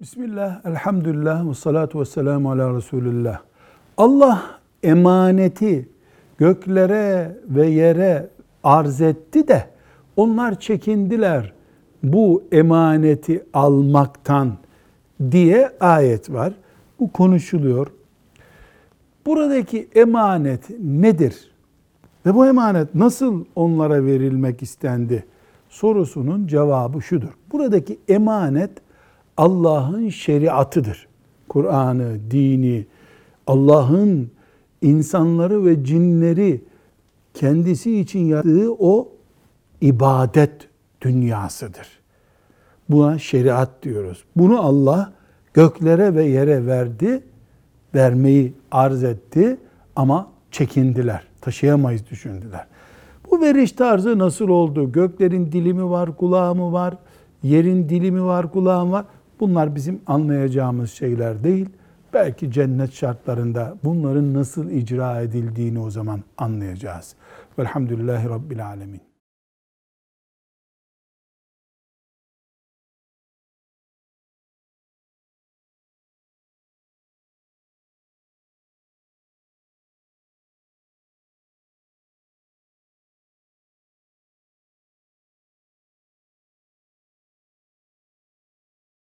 Bismillah, elhamdülillah, ve salatu ve selamu ala Resulillah. Allah emaneti göklere ve yere arz etti de onlar çekindiler bu emaneti almaktan diye ayet var. Bu konuşuluyor. Buradaki emanet nedir? Ve bu emanet nasıl onlara verilmek istendi? Sorusunun cevabı şudur. Buradaki emanet Allah'ın şeriatıdır. Kur'an'ı, dini, Allah'ın insanları ve cinleri kendisi için yarattığı o ibadet dünyasıdır. Buna şeriat diyoruz. Bunu Allah göklere ve yere verdi, vermeyi arz etti ama çekindiler, taşıyamayız düşündüler. Bu veriş tarzı nasıl oldu? Göklerin dili mi var, kulağı mı var? Yerin dili mi var, kulağı mı var? Bunlar bizim anlayacağımız şeyler değil. Belki cennet şartlarında bunların nasıl icra edildiğini o zaman anlayacağız. Velhamdülillahi Rabbil Alemin.